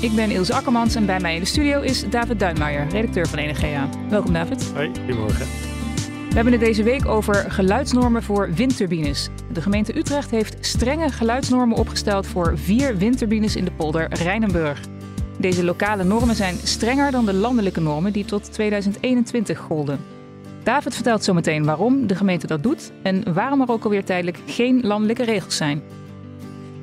Ik ben Ilse Akkermans en bij mij in de studio is David Duinmaier, redacteur van Energia. Welkom David. Hoi, goedemorgen. We hebben het deze week over geluidsnormen voor windturbines. De gemeente Utrecht heeft strenge geluidsnormen opgesteld voor vier windturbines in de polder Rijnenburg. Deze lokale normen zijn strenger dan de landelijke normen die tot 2021 golden. David vertelt zometeen waarom de gemeente dat doet en waarom er ook alweer tijdelijk geen landelijke regels zijn.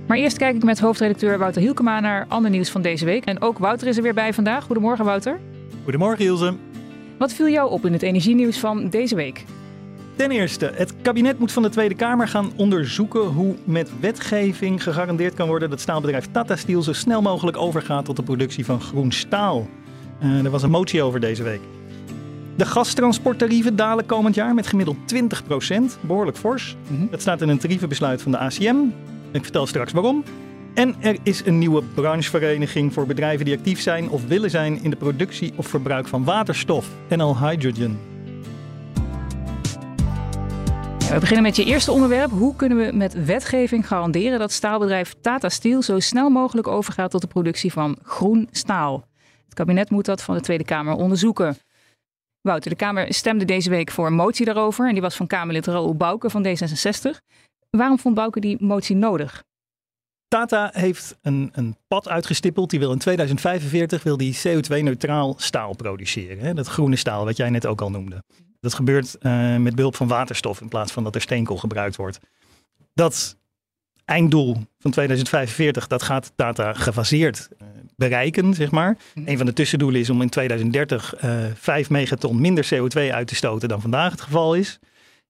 Maar eerst kijk ik met hoofdredacteur Wouter Hielkema naar ander nieuws van deze week. En ook Wouter is er weer bij vandaag. Goedemorgen Wouter. Goedemorgen Ilse. Wat viel jou op in het energienieuws van deze week? Ten eerste, het kabinet moet van de Tweede Kamer gaan onderzoeken hoe met wetgeving gegarandeerd kan worden dat staalbedrijf Tata Steel zo snel mogelijk overgaat tot de productie van groen staal. Uh, er was een motie over deze week. De gastransporttarieven dalen komend jaar met gemiddeld 20%, behoorlijk fors. Mm Dat staat in een tarievenbesluit van de ACM. Ik vertel straks waarom. En er is een nieuwe branchevereniging voor bedrijven die actief zijn of willen zijn in de productie of verbruik van waterstof, NL Hydrogen. We beginnen met je eerste onderwerp. Hoe kunnen we met wetgeving garanderen dat staalbedrijf Tata Steel zo snel mogelijk overgaat tot de productie van groen staal? Het kabinet moet dat van de Tweede Kamer onderzoeken. Wouter, de Kamer stemde deze week voor een motie daarover en die was van Kamerlid Raoul Bouke van D66. Waarom vond Bouke die motie nodig? Tata heeft een, een pad uitgestippeld. Die wil in 2045 wil die CO2-neutraal staal produceren. Hè? Dat groene staal, wat jij net ook al noemde. Dat gebeurt uh, met behulp van waterstof in plaats van dat er steenkool gebruikt wordt. Dat einddoel van 2045, dat gaat Tata gefaseerd uh, bereiken, zeg maar. Mm. Een van de tussendoelen is om in 2030 uh, 5 megaton minder CO2 uit te stoten dan vandaag het geval is.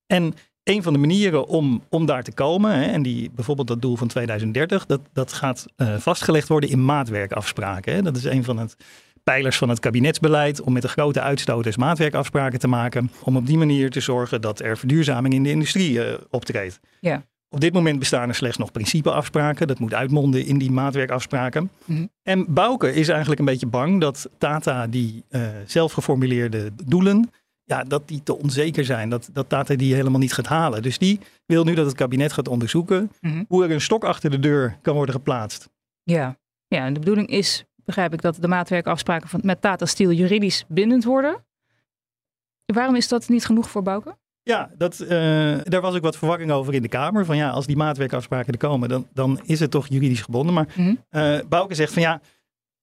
En een van de manieren om, om daar te komen, hè, en die, bijvoorbeeld dat doel van 2030, dat, dat gaat uh, vastgelegd worden in maatwerkafspraken. Hè. Dat is een van het pijlers van het kabinetsbeleid om met de grote uitstoters maatwerkafspraken te maken. Om op die manier te zorgen dat er verduurzaming in de industrie uh, optreedt. Ja. Op dit moment bestaan er slechts nog principeafspraken. Dat moet uitmonden in die maatwerkafspraken. Mm-hmm. En Bouke is eigenlijk een beetje bang dat Tata die uh, zelf geformuleerde doelen ja, dat die te onzeker zijn. Dat, dat Tata die helemaal niet gaat halen. Dus die wil nu dat het kabinet gaat onderzoeken mm-hmm. hoe er een stok achter de deur kan worden geplaatst. Ja, ja en de bedoeling is, begrijp ik, dat de maatwerkafspraken van, met Tata Steel juridisch bindend worden. Waarom is dat niet genoeg voor Bouke? Ja, dat, uh, daar was ook wat verwarring over in de Kamer. Van ja, als die maatwerkafspraken er komen, dan, dan is het toch juridisch gebonden. Maar uh, Bouke zegt van ja,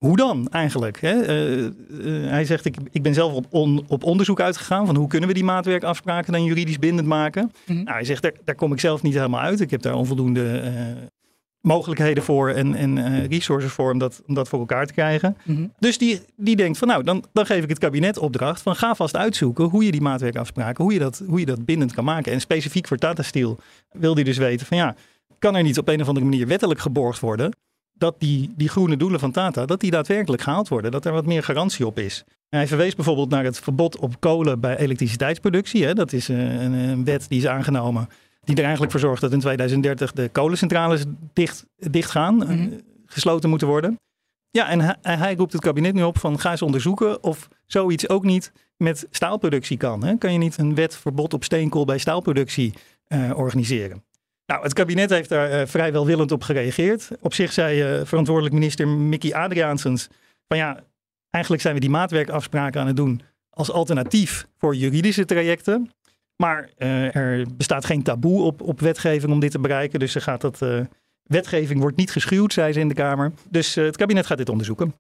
hoe dan eigenlijk? Hè? Uh, uh, hij zegt, ik, ik ben zelf op, on, op, onderzoek uitgegaan van hoe kunnen we die maatwerkafspraken dan juridisch bindend maken. Mm-hmm. Nou, hij zegt, daar, daar, kom ik zelf niet helemaal uit. Ik heb daar onvoldoende uh, mogelijkheden voor en, en resources voor om dat, om dat voor elkaar te krijgen. Mm-hmm. Dus die, die denkt van nou, dan, dan geef ik het kabinet opdracht van ga vast uitzoeken hoe je die maatwerkafspraken, hoe je dat, hoe je dat bindend kan maken. En specifiek voor Tata Steel wil hij dus weten van ja, kan er niet op een of andere manier wettelijk geborgd worden dat die, die groene doelen van Tata, dat die daadwerkelijk gehaald worden. Dat er wat meer garantie op is. Hij verwees bijvoorbeeld naar het verbod op kolen bij elektriciteitsproductie. Hè. Dat is eh, een, een, wet die is aangenomen. Die er eigenlijk voor zorgt dat in 2030 de kolencentrales dicht, dicht gaan. Mm gesloten moeten worden. Ja, en hij, hij, roept het kabinet nu op van ga eens onderzoeken of zoiets ook niet met staalproductie kan. Hè. Kan je niet een wet verbod op steenkool bij staalproductie uh, organiseren? Nou, het kabinet heeft daar uh, vrij welwillend op gereageerd. Op zich zei uh, verantwoordelijk minister Mickey Adriaansens van ja, eigenlijk zijn we die maatwerkafspraken aan het doen als alternatief voor juridische trajecten. Maar uh, er bestaat geen taboe op, op wetgeving om dit te bereiken. Dus ze gaat dat, wetgeving wordt niet geschuwd, zei ze in de Kamer. Dus het kabinet gaat dit onderzoeken.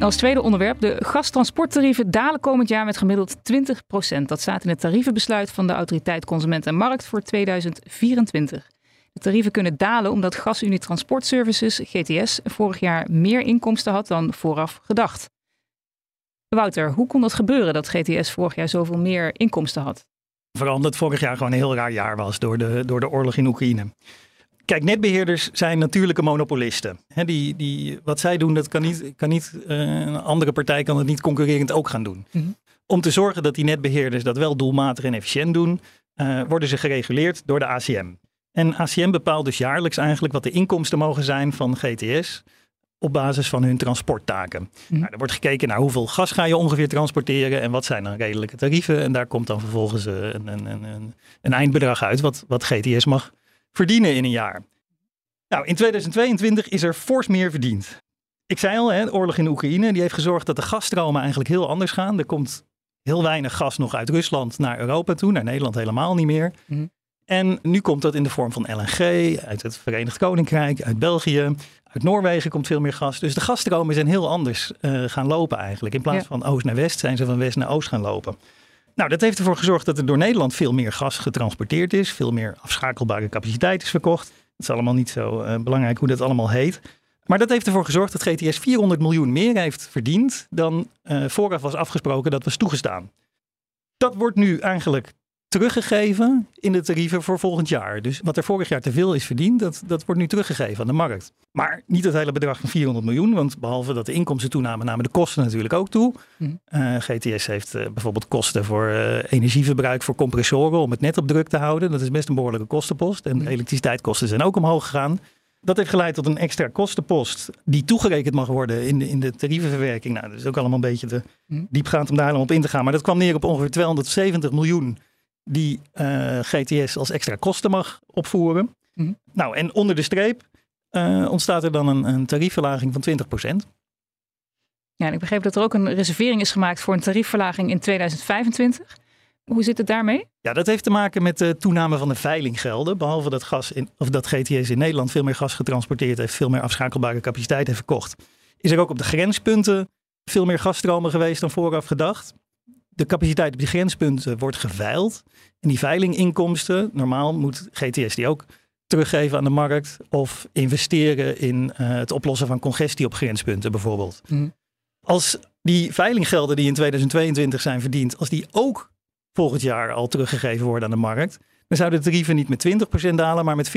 Als tweede onderwerp, de gastransporttarieven dalen komend jaar met gemiddeld 20% Dat staat in het tarievenbesluit van de Autoriteit Consument en Markt voor 2024. De tarieven kunnen dalen omdat GasUnie Transport Services, GTS, vorig jaar meer inkomsten had dan vooraf gedacht. Wouter, hoe kon dat gebeuren dat GTS vorig jaar zoveel meer inkomsten had? Vooral omdat vorig jaar gewoon een heel raar jaar was door de, door de oorlog in Oekraïne. Kijk, netbeheerders zijn natuurlijke monopolisten. die, die, wat zij doen, dat kan niet, kan niet uh, een andere partij kan het niet concurrerend ook gaan doen. Mm -hmm. Om te zorgen dat die netbeheerders dat wel doelmatig en efficiënt doen, uh, worden ze gereguleerd door de ACM. En ACM bepaalt dus jaarlijks eigenlijk wat de inkomsten mogen zijn van GTS op basis van hun transporttaken. Mm. Nou, er wordt gekeken naar hoeveel gas ga je ongeveer transporteren en wat zijn dan redelijke tarieven. En daar komt dan vervolgens een, een, een, een eindbedrag uit wat, wat GTS mag verdienen in een jaar. Nou, in 2022 is er fors meer verdiend. Ik zei al, hè, de oorlog in Oekraïne die heeft gezorgd dat de gasstromen eigenlijk heel anders gaan. Er komt heel weinig gas nog uit Rusland naar Europa toe, naar Nederland helemaal niet meer. Mm. En nu komt dat in de vorm van LNG uit het Verenigd Koninkrijk, uit België. Uit Noorwegen komt veel meer gas. Dus de gasstromen zijn heel anders uh, gaan lopen eigenlijk. In plaats van oost naar west zijn ze van west naar oost gaan lopen. Nou, dat heeft ervoor gezorgd dat er door Nederland veel meer gas getransporteerd is. Veel meer afschakelbare capaciteit is verkocht. Het is allemaal niet zo uh, belangrijk hoe dat allemaal heet. Maar dat heeft ervoor gezorgd dat GTS 400 miljoen meer heeft verdiend dan uh, vooraf was afgesproken dat was toegestaan. Dat wordt nu eigenlijk teruggegeven in de tarieven voor volgend jaar. Dus wat er vorig jaar te veel is verdiend, dat, dat wordt nu teruggegeven aan de markt. Maar niet het hele bedrag van 400 miljoen, want behalve dat de inkomsten toenamen, namen de kosten natuurlijk ook toe. Uh, hm. eh, GTS heeft uh, bijvoorbeeld kosten voor uh, energieverbruik voor compressoren om het net op druk te houden. Dat is best een behoorlijke kostenpost. En de hm. elektriciteitskosten zijn ook omhoog gegaan. Dat heeft geleid tot een extra kostenpost die toegerekend mag worden in de, in de tarievenverwerking. Nou, dat is ook allemaal een beetje te hm. diepgaand om daar op in te gaan. Maar dat kwam neer op ongeveer 270 miljoen die uh, eh, GTS als extra kosten mag opvoeren. Mhm. Nou, en onder de streep uh, ontstaat er dan een, een tariefverlaging van 20%. Ja, en ik begreep dat er ook een reservering is gemaakt voor een tariefverlaging in 2025. Hoe zit het daarmee? Ja, dat heeft te maken met de toename van de veilinggelden. Behalve dat, gas in, of dat GTS in Nederland veel meer gas getransporteerd heeft, veel meer afschakelbare capaciteit heeft verkocht. Is er ook op de grenspunten veel meer gasstromen geweest dan vooraf gedacht de capaciteit op die grenspunten wordt geveild. En die veilinginkomsten, normaal moet GTS die ook teruggeven aan de markt of investeren in uh, het oplossen van congestie op grenspunten bijvoorbeeld. Mm. Als die veilinggelden die in 2022 zijn verdiend, als die ook volgend jaar al teruggegeven worden aan de markt, dan zouden de tarieven niet met 20% dalen, maar met 40%.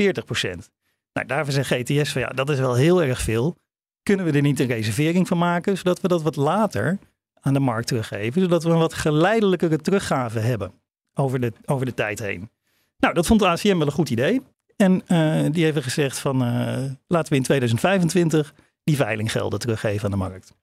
Nou, daarvoor zegt GTS van ja, dat is wel heel erg veel. Kunnen we er niet een reservering van maken, zodat we dat wat later aan de markt teruggeven, zodat we een wat geleidelijkere teruggave hebben over de, over de tijd heen. Nou, dat vond de ACM wel een goed idee. En uh, die hebben gezegd van uh, laten we in 2025 die veilinggelden teruggeven aan de markt.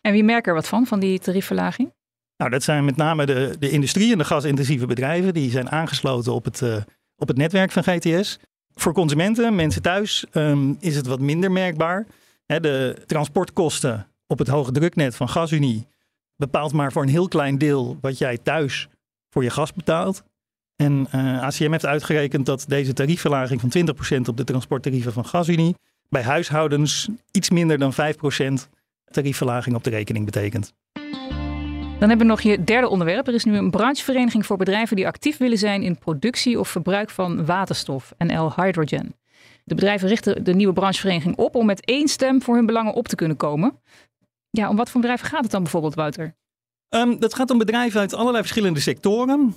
En wie merkt er wat van, van die tariefverlaging? Nou, dat zijn met name de, de industrie en de gasintensieve bedrijven. Die zijn aangesloten op het, uh, op het netwerk van GTS. Voor consumenten, mensen thuis, um, is het wat minder merkbaar. De transportkosten op het hoge druknet van GasUnie bepaalt maar voor een heel klein deel wat jij thuis voor je gas betaalt. En eh, ACM heeft uitgerekend dat deze tariefverlaging van 20% op de transporttarieven van GasUnie bij huishoudens iets minder dan 5% tariefverlaging op de rekening betekent. Dan hebben we nog je derde onderwerp. Er is nu een branchevereniging voor bedrijven die actief willen zijn in productie of verbruik van waterstof, NL Hydrogen. De bedrijven richten de nieuwe branchevereniging op om met één stem voor hun belangen op te kunnen komen. Ja, om wat voor bedrijven gaat het dan bijvoorbeeld, Wouter? Um, dat gaat om bedrijven uit allerlei verschillende sectoren.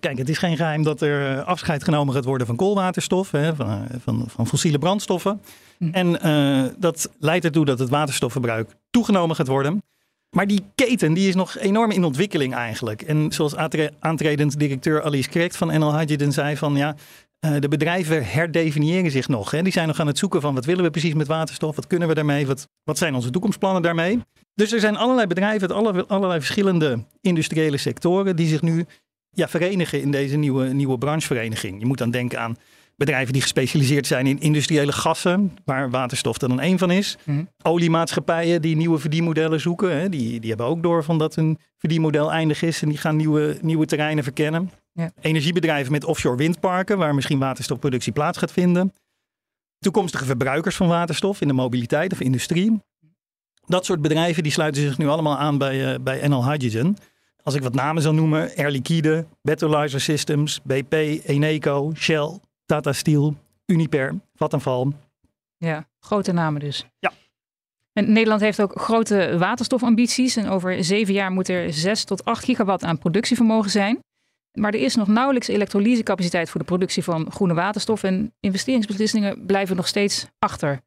Kijk, het is geen geheim dat er eh, afscheid genomen gaat worden van koolwaterstof, hè, van, eh, van, van, fossiele brandstoffen. Hm. En uh, dat leidt ertoe dat het waterstofverbruik toegenomen gaat worden. Maar die keten die is nog enorm in ontwikkeling eigenlijk. En zoals aantredend directeur Alice Krekt van NL Hydrogen zei van ja, de bedrijven herdefiniëren zich nog. Hè. Die zijn nog aan het zoeken van wat willen we precies met waterstof? Wat kunnen we daarmee? Wat, wat zijn onze toekomstplannen daarmee? Dus er zijn allerlei bedrijven uit alle, allerlei verschillende industriële sectoren die zich nu ja, verenigen in deze nieuwe, nieuwe branchevereniging. Je moet dan denken aan bedrijven die gespecialiseerd zijn in industriële gassen, waar waterstof er dan één van is. Mm. Oliemaatschappijen die nieuwe verdienmodellen zoeken, hè, die, die hebben ook door van dat hun verdienmodel eindig is en die gaan nieuwe, nieuwe terreinen verkennen. Ja. Energiebedrijven met offshore windparken, waar misschien waterstofproductie plaats gaat vinden. Toekomstige verbruikers van waterstof in de mobiliteit of industrie. Dat soort bedrijven die sluiten zich nu allemaal aan bij, uh, bij NL Hydrogen. Als ik wat namen zou noemen, Air Liquide, Betrolyzer Systems, BP, Eneco, Shell, Tata Steel, Uniper, Vattenfall. Ja, grote namen dus. Ja. En Nederland heeft ook grote waterstofambities. En over zeven jaar moet er 6 tot 8 gigawatt aan productievermogen zijn. Maar er is nog nauwelijks elektrolysecapaciteit voor de productie van groene waterstof. En investeringsbeslissingen blijven nog steeds achter.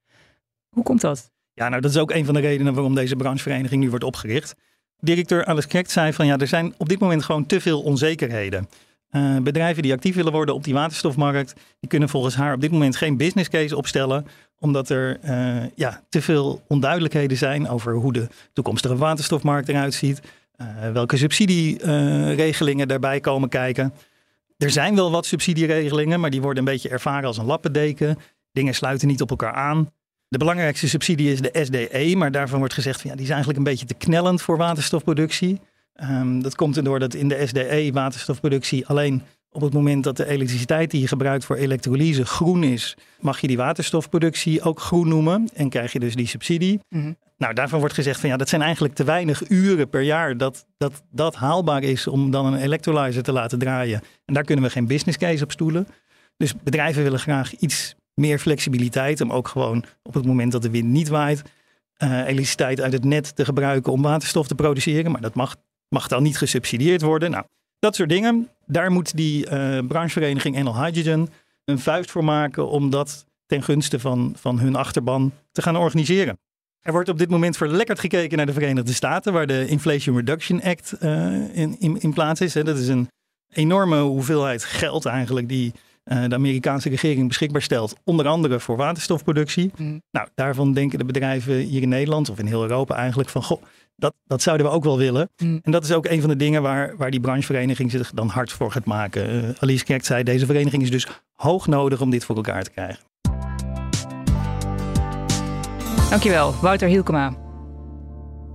Hoe komt dat? Ja, nou dat is ook een van de redenen waarom deze branchevereniging nu wordt opgericht. directeur Alice Krekt zei van ja, er zijn op dit moment gewoon te veel onzekerheden. Uh, bedrijven die actief willen worden op die waterstofmarkt, die kunnen volgens haar op dit moment geen business case opstellen, omdat er uh, ja, te veel onduidelijkheden zijn over hoe de toekomstige waterstofmarkt eruit ziet, uh, welke subsidieregelingen daarbij komen kijken. Er zijn wel wat subsidieregelingen, maar die worden een beetje ervaren als een lappendeken. Dingen sluiten niet op elkaar aan. De belangrijkste subsidie is de SDE, maar daarvan wordt gezegd van ja, die is eigenlijk een beetje te knellend voor waterstofproductie. Um, dat komt erdoor dat in de SDE waterstofproductie alleen op het moment dat de elektriciteit die je gebruikt voor elektrolyse groen is, mag je die waterstofproductie ook groen noemen en krijg je dus die subsidie. Mm -hmm. Nou, daarvan wordt gezegd van ja, dat zijn eigenlijk te weinig uren per jaar dat, dat dat haalbaar is om dan een electrolyzer te laten draaien. En daar kunnen we geen business case op stoelen. Dus bedrijven willen graag iets meer flexibiliteit om ook gewoon op het moment dat de wind niet waait, uh, elektriciteit uit het net te gebruiken om waterstof te produceren. Maar dat mag, mag dan niet gesubsidieerd worden. Nou, dat soort dingen. Daar moet die uh, branchevereniging Enel Hydrogen een vuist voor maken om dat ten gunste van, van hun achterban te gaan organiseren. Er wordt op dit moment verlekkerd gekeken naar de Verenigde Staten, waar de Inflation Reduction Act uh, in, in, in, plaats is. Dat is een enorme hoeveelheid geld eigenlijk die de Amerikaanse regering beschikbaar stelt, onder andere voor waterstofproductie. Mm. Nou, daarvan denken de bedrijven hier in Nederland of in heel Europa eigenlijk van, goh, dat, dat zouden we ook wel willen. Mm. En dat is ook een van de dingen waar, waar die branchevereniging zich dan hard voor gaat maken. Uh, Alice Kerk zei, deze vereniging is dus hoog nodig om dit voor elkaar te krijgen. Dankjewel, Wouter Hielkema.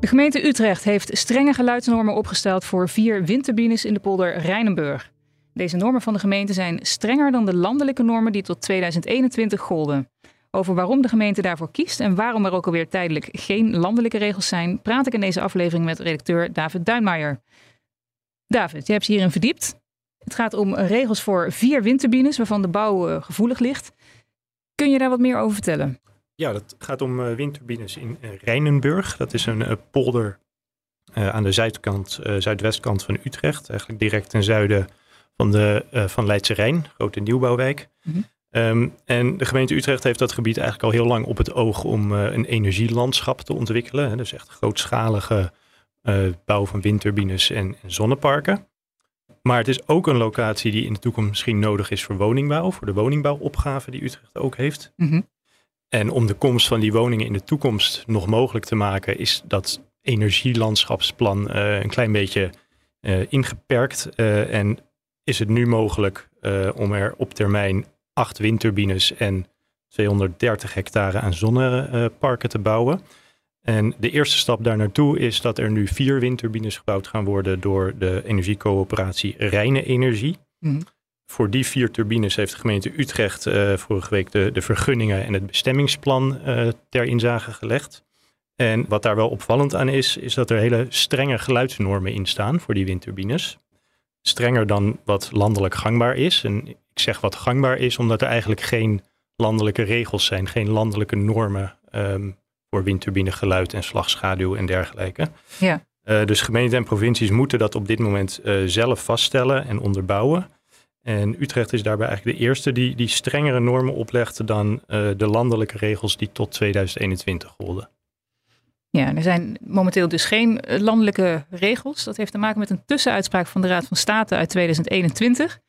De gemeente Utrecht heeft strenge geluidsnormen opgesteld voor vier windturbines in de polder Rijnenburg. Deze normen van de gemeente zijn strenger dan de landelijke normen die tot 2021 golden. Over waarom de gemeente daarvoor kiest en waarom er ook alweer tijdelijk geen landelijke regels zijn, praat ik in deze aflevering met redacteur David Duinmaier. David, je hebt je hierin verdiept. Het gaat om regels voor vier windturbines waarvan de bouw uh, gevoelig ligt. Kun je daar wat meer over vertellen? Ja, dat gaat om uh, windturbines in uh, Rijnenburg. Dat is een polder aan de zuidkant, zuidwestkant van Utrecht. Eigenlijk direct ten zuiden van, de, van Leidse Rijn, grote nieuwbouwwijk. Mm -hmm. Um, en de gemeente Utrecht heeft dat gebied eigenlijk al heel lang op het oog om uh, een energielandschap te ontwikkelen. Hè. Dus echt grootschalige uh, bouw van windturbines en, en, zonneparken. Maar het is ook een locatie die in de toekomst misschien nodig is voor woningbouw, voor de woningbouwopgave die Utrecht ook heeft. Mm -hmm. En om de komst van die woningen in de toekomst nog mogelijk te maken, is dat energielandschapsplan een klein beetje ingeperkt. en is het nu mogelijk om er op termijn acht windturbines en 230 hectare aan zonneparken te bouwen. En de eerste stap daar naartoe is dat er nu vier windturbines gebouwd gaan worden door de energiecoöperatie Rijne Energie. Mm. Voor die vier turbines heeft de gemeente Utrecht uh, vorige week de, de, vergunningen en het bestemmingsplan uh, ter inzage gelegd. En wat daar wel opvallend aan is, is dat er hele strenge geluidsnormen in staan voor die windturbines. Strenger dan wat landelijk gangbaar is. En ik zeg wat gangbaar is, omdat er eigenlijk geen landelijke regels zijn, geen landelijke normen um, voor windturbinegeluid en slagschaduw en dergelijke. Ja. Uh, dus gemeenten en provincies moeten dat op dit moment uh, zelf vaststellen en onderbouwen. En Utrecht is daarbij eigenlijk de eerste die, die strengere normen oplegt dan uh, de landelijke regels die tot 2021 golden. Ja, er zijn momenteel dus geen landelijke regels. Dat heeft te maken met een tussenuitspraak van de Raad van State uit 2021.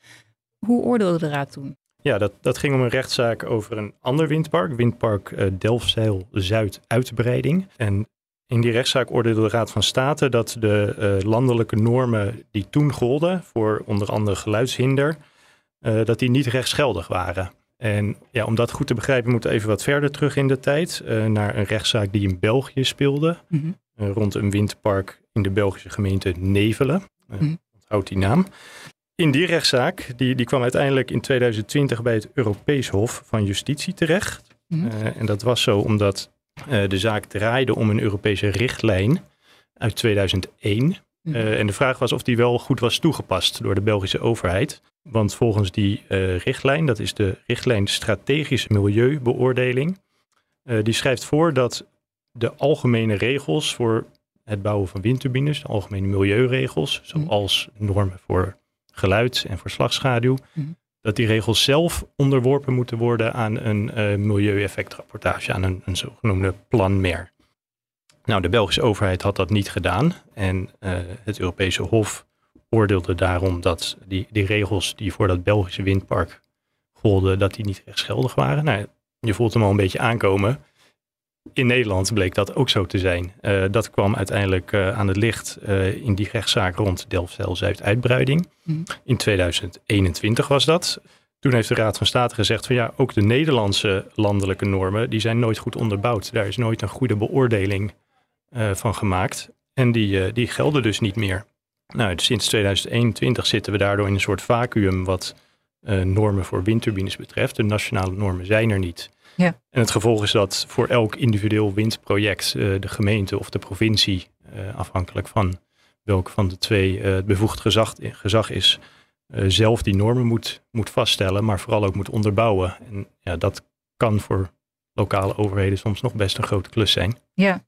Hoe oordeelde de Raad toen? Ja, dat, dat ging om een rechtszaak over een ander windpark, windpark uh, Delfzijl Zuid uitbreiding. En in die rechtszaak oordeelde de Raad van State dat de uh, landelijke normen die toen golden voor onder andere geluidshinder, dat die niet rechtsgeldig waren. En ja, om dat goed te begrijpen moeten we even wat verder terug in de tijd, naar een rechtszaak die in België speelde, mm -hmm. rond een windpark in de Belgische gemeente Nevelen. Mm -hmm. Onthoud die naam. In die rechtszaak, die, die kwam uiteindelijk in 2020 bij het Europees Hof van Justitie terecht. Mm -hmm. uh, en dat was zo omdat uh, de zaak draaide om een Europese richtlijn uit 2001. Mm -hmm. uh, en de vraag was of die wel goed was toegepast door de Belgische overheid. Want volgens die richtlijn, dat is de richtlijn Strategische Milieubeoordeling, die schrijft voor dat de algemene regels voor het bouwen van windturbines, de algemene milieuregels, mhm. zoals normen voor geluid en verslagschaduw, mm -hmm. dat die regels zelf onderworpen moeten worden aan een uh, milieueffectrapportage, aan een, een zogenoemde plan MER. Nou, de Belgische overheid had dat niet gedaan. En het Europese Hof oordeelde daarom dat die, die regels die voor dat Belgische windpark golden, dat die niet rechtsgeldig waren. Nou, je voelt hem al een beetje aankomen. In Nederland bleek dat ook zo te zijn. Uh, dat kwam uiteindelijk uh, aan het licht uh, in die rechtszaak rond Delfzijl-Zuid-uitbreiding. Mm. In 2021 was dat. Toen heeft de Raad van State gezegd van ja, ook de Nederlandse landelijke normen, die zijn nooit goed onderbouwd. Daar is nooit een goede beoordeling van gemaakt. En die, die gelden dus niet meer. Nou, sinds 2021 zitten we daardoor in een soort vacuüm wat normen voor windturbines betreft. De nationale normen zijn er niet. Ja. En het gevolg is dat voor elk individueel windproject uh, de gemeente of de provincie, uh, afhankelijk van welk van de twee het bevoegd gezag, gezag is, zelf die normen moet, moet vaststellen, maar vooral ook moet onderbouwen. En ja, dat kan voor lokale overheden soms nog best een grote klus zijn. Ja,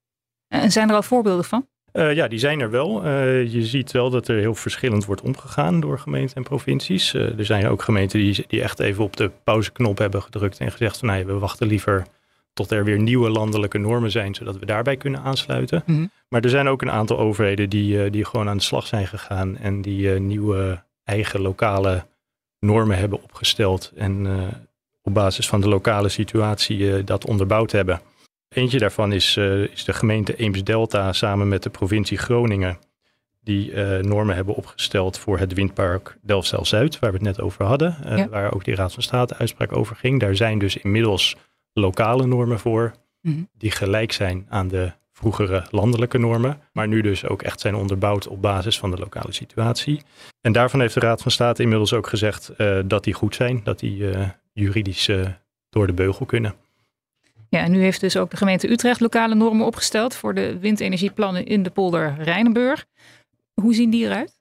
en zijn er al voorbeelden van? Uh, ja, die zijn er wel. Uh, je ziet wel dat er heel verschillend wordt omgegaan door gemeenten en provincies. Uh, er zijn ook gemeenten die, die echt even op de pauzeknop hebben gedrukt en gezegd van nou, we wachten liever tot er weer nieuwe landelijke normen zijn, zodat we daarbij kunnen aansluiten. Mm -hmm. Maar er zijn ook een aantal overheden die, die gewoon aan de slag zijn gegaan en die nieuwe eigen lokale normen hebben opgesteld en op basis van de lokale situatie dat onderbouwd hebben. Eentje daarvan is, uh, is de gemeente Eems-Delta samen met de provincie Groningen. Die uh, normen hebben opgesteld voor het windpark Delfzijl-Zuid, waar we het net over hadden. Uh, ja. Waar ook die Raad van State uitspraak over ging. Daar zijn dus inmiddels lokale normen voor, mm -hmm. die gelijk zijn aan de vroegere landelijke normen. Maar nu dus ook echt zijn onderbouwd op basis van de lokale situatie. En daarvan heeft de Raad van State inmiddels ook gezegd dat die goed zijn. Dat die juridisch door de beugel kunnen. Ja, en nu heeft dus ook de gemeente Utrecht lokale normen opgesteld voor de windenergieplannen in de polder Rijnenburg. Hoe zien die eruit?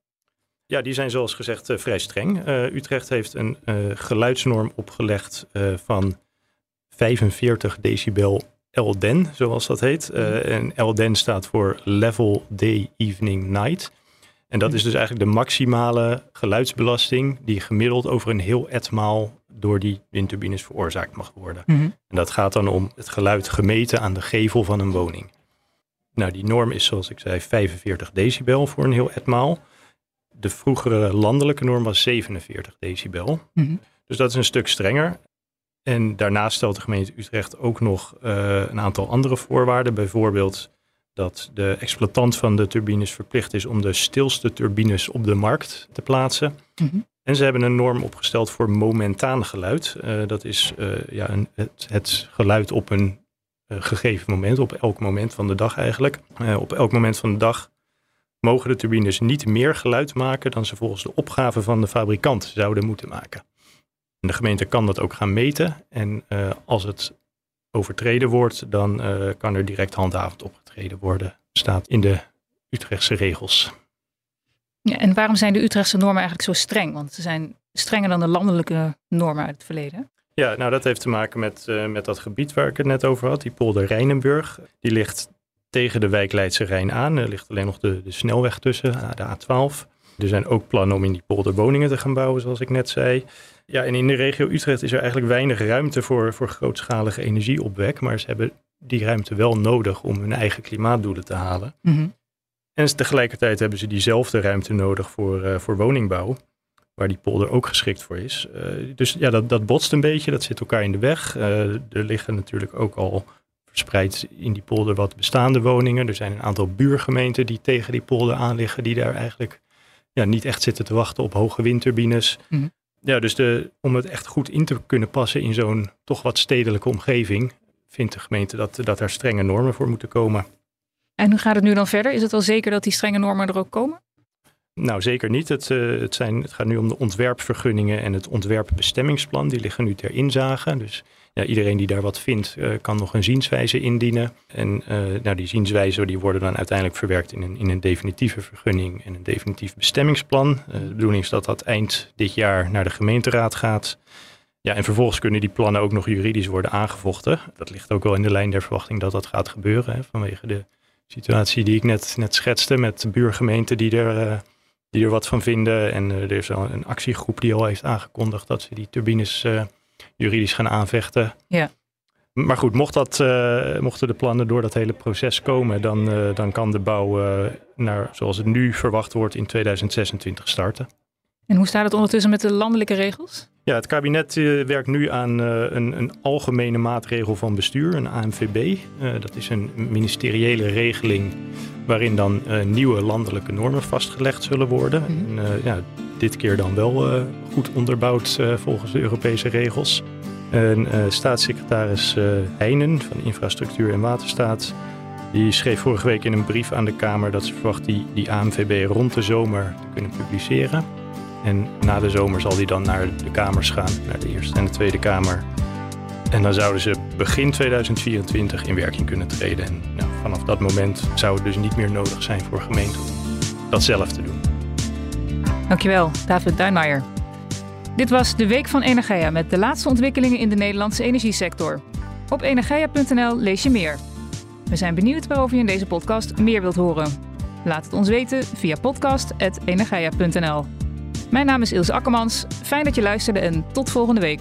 Ja, die zijn zoals gezegd uh, vrij streng. Uh, Utrecht heeft een uh, geluidsnorm opgelegd van 45 decibel LDEN, zoals dat heet. en LDEN staat voor Level Day Evening Night. En dat is dus eigenlijk de maximale geluidsbelasting die gemiddeld over een heel etmaal door die windturbines veroorzaakt mag worden. Mm -hmm. En dat gaat dan om het geluid gemeten aan de gevel van een woning. Nou, die norm is zoals ik zei 45 decibel voor een heel etmaal. De vroegere landelijke norm was 47 decibel. Mm -hmm. Dus dat is een stuk strenger. En daarnaast stelt de gemeente Utrecht ook nog uh, een aantal andere voorwaarden. Bijvoorbeeld dat de exploitant van de turbines verplicht is om de stilste turbines op de markt te plaatsen. Mm -hmm. En ze hebben een norm opgesteld voor momentaan geluid. Uh, dat is uh, ja, een, het, het, geluid op een uh, gegeven moment, op elk moment van de dag eigenlijk. op elk moment van de dag mogen de turbines niet meer geluid maken dan ze volgens de opgave van de fabrikant zouden moeten maken. En de gemeente kan dat ook gaan meten. En als het overtreden wordt, dan kan er direct handhavend opgetreden worden. Staat in de Utrechtse regels. Ja, en waarom zijn de Utrechtse normen eigenlijk zo streng? Want ze zijn strenger dan de landelijke normen uit het verleden. Ja, nou dat heeft te maken met, uh, met dat gebied waar ik het net over had. Die polder Rijnenburg. Die ligt tegen de wijk Leidse Rijn aan. Er ligt alleen nog de, de snelweg tussen, eh, de A12. Er zijn ook plannen om in die polder woningen te gaan bouwen, zoals ik net zei. Ja, en in de regio Utrecht is er eigenlijk weinig ruimte voor, voor grootschalige energieopwek. Maar ze hebben die ruimte wel nodig om hun eigen klimaatdoelen te halen. Mm -hmm. En tegelijkertijd hebben ze diezelfde ruimte nodig voor, uh, voor woningbouw, waar die polder ook geschikt voor is. Uh, dus ja, dat, dat botst een beetje, dat zit elkaar in de weg. Uh, er liggen natuurlijk ook al verspreid in die polder wat bestaande woningen. Er zijn een aantal buurgemeenten die tegen die polder aan liggen, die daar eigenlijk ja, niet echt zitten te wachten op hoge windturbines. Mm -hmm. Ja, dus de, om het echt goed in te kunnen passen in zo'n toch wat stedelijke omgeving, vindt de gemeente dat, dat er strenge normen voor moeten komen. En hoe gaat het nu dan verder? Is het wel zeker dat die strenge normen er ook komen? Nou, zeker niet. Het, uh, het, zijn, het gaat nu om de ontwerpvergunningen en het ontwerpbestemmingsplan. Die liggen nu ter inzage. Dus ja, iedereen die daar wat vindt, uh, kan nog een zienswijze indienen. En uh, nou, die zienswijzen die worden dan uiteindelijk verwerkt in een, in een definitieve vergunning en een definitief bestemmingsplan. de bedoeling is dat dat eind dit jaar naar de gemeenteraad gaat. Ja, en vervolgens kunnen die plannen ook nog juridisch worden aangevochten. Dat ligt ook wel in de lijn der verwachting dat dat gaat gebeuren hè, vanwege de situatie die ik net, net schetste met buurgemeenten die er, uh, die er wat van vinden. En uh, er is al een actiegroep die al heeft aangekondigd dat ze die turbines uh, juridisch gaan aanvechten. Ja. maar goed, mocht dat, uh, mochten de plannen door dat hele proces komen, dan, uh, dan kan de bouw uh, naar, zoals het nu verwacht wordt, in 2026 starten. En hoe staat het ondertussen met de landelijke regels? Ja, het kabinet werkt nu aan een, een, algemene maatregel van bestuur, een ANVB. dat is een ministeriële regeling waarin dan nieuwe landelijke normen vastgelegd zullen worden. Mm en, ja, dit keer dan wel goed onderbouwd volgens de Europese regels. En uh, staatssecretaris Heijnen van Infrastructuur en Waterstaat, die schreef vorige week in een brief aan de Kamer dat ze verwacht die, die ANVB rond de zomer te kunnen publiceren. En na de zomer zal die dan naar de Kamers gaan, naar de Eerste en de Tweede Kamer. En dan zouden ze begin 2024 in werking kunnen treden. En nou, vanaf dat moment zou het dus niet meer nodig zijn voor gemeenten dat zelf te doen. Dankjewel, David Duinmaier. Dit was de Week van Energia met de laatste ontwikkelingen in de Nederlandse energiesector. Op energia.nl lees je meer. We zijn benieuwd waarover je in deze podcast meer wilt horen. Laat het ons weten via podcast.energia.nl. Mijn naam is Ilse Akkermans. Fijn dat je luisterde en tot volgende week.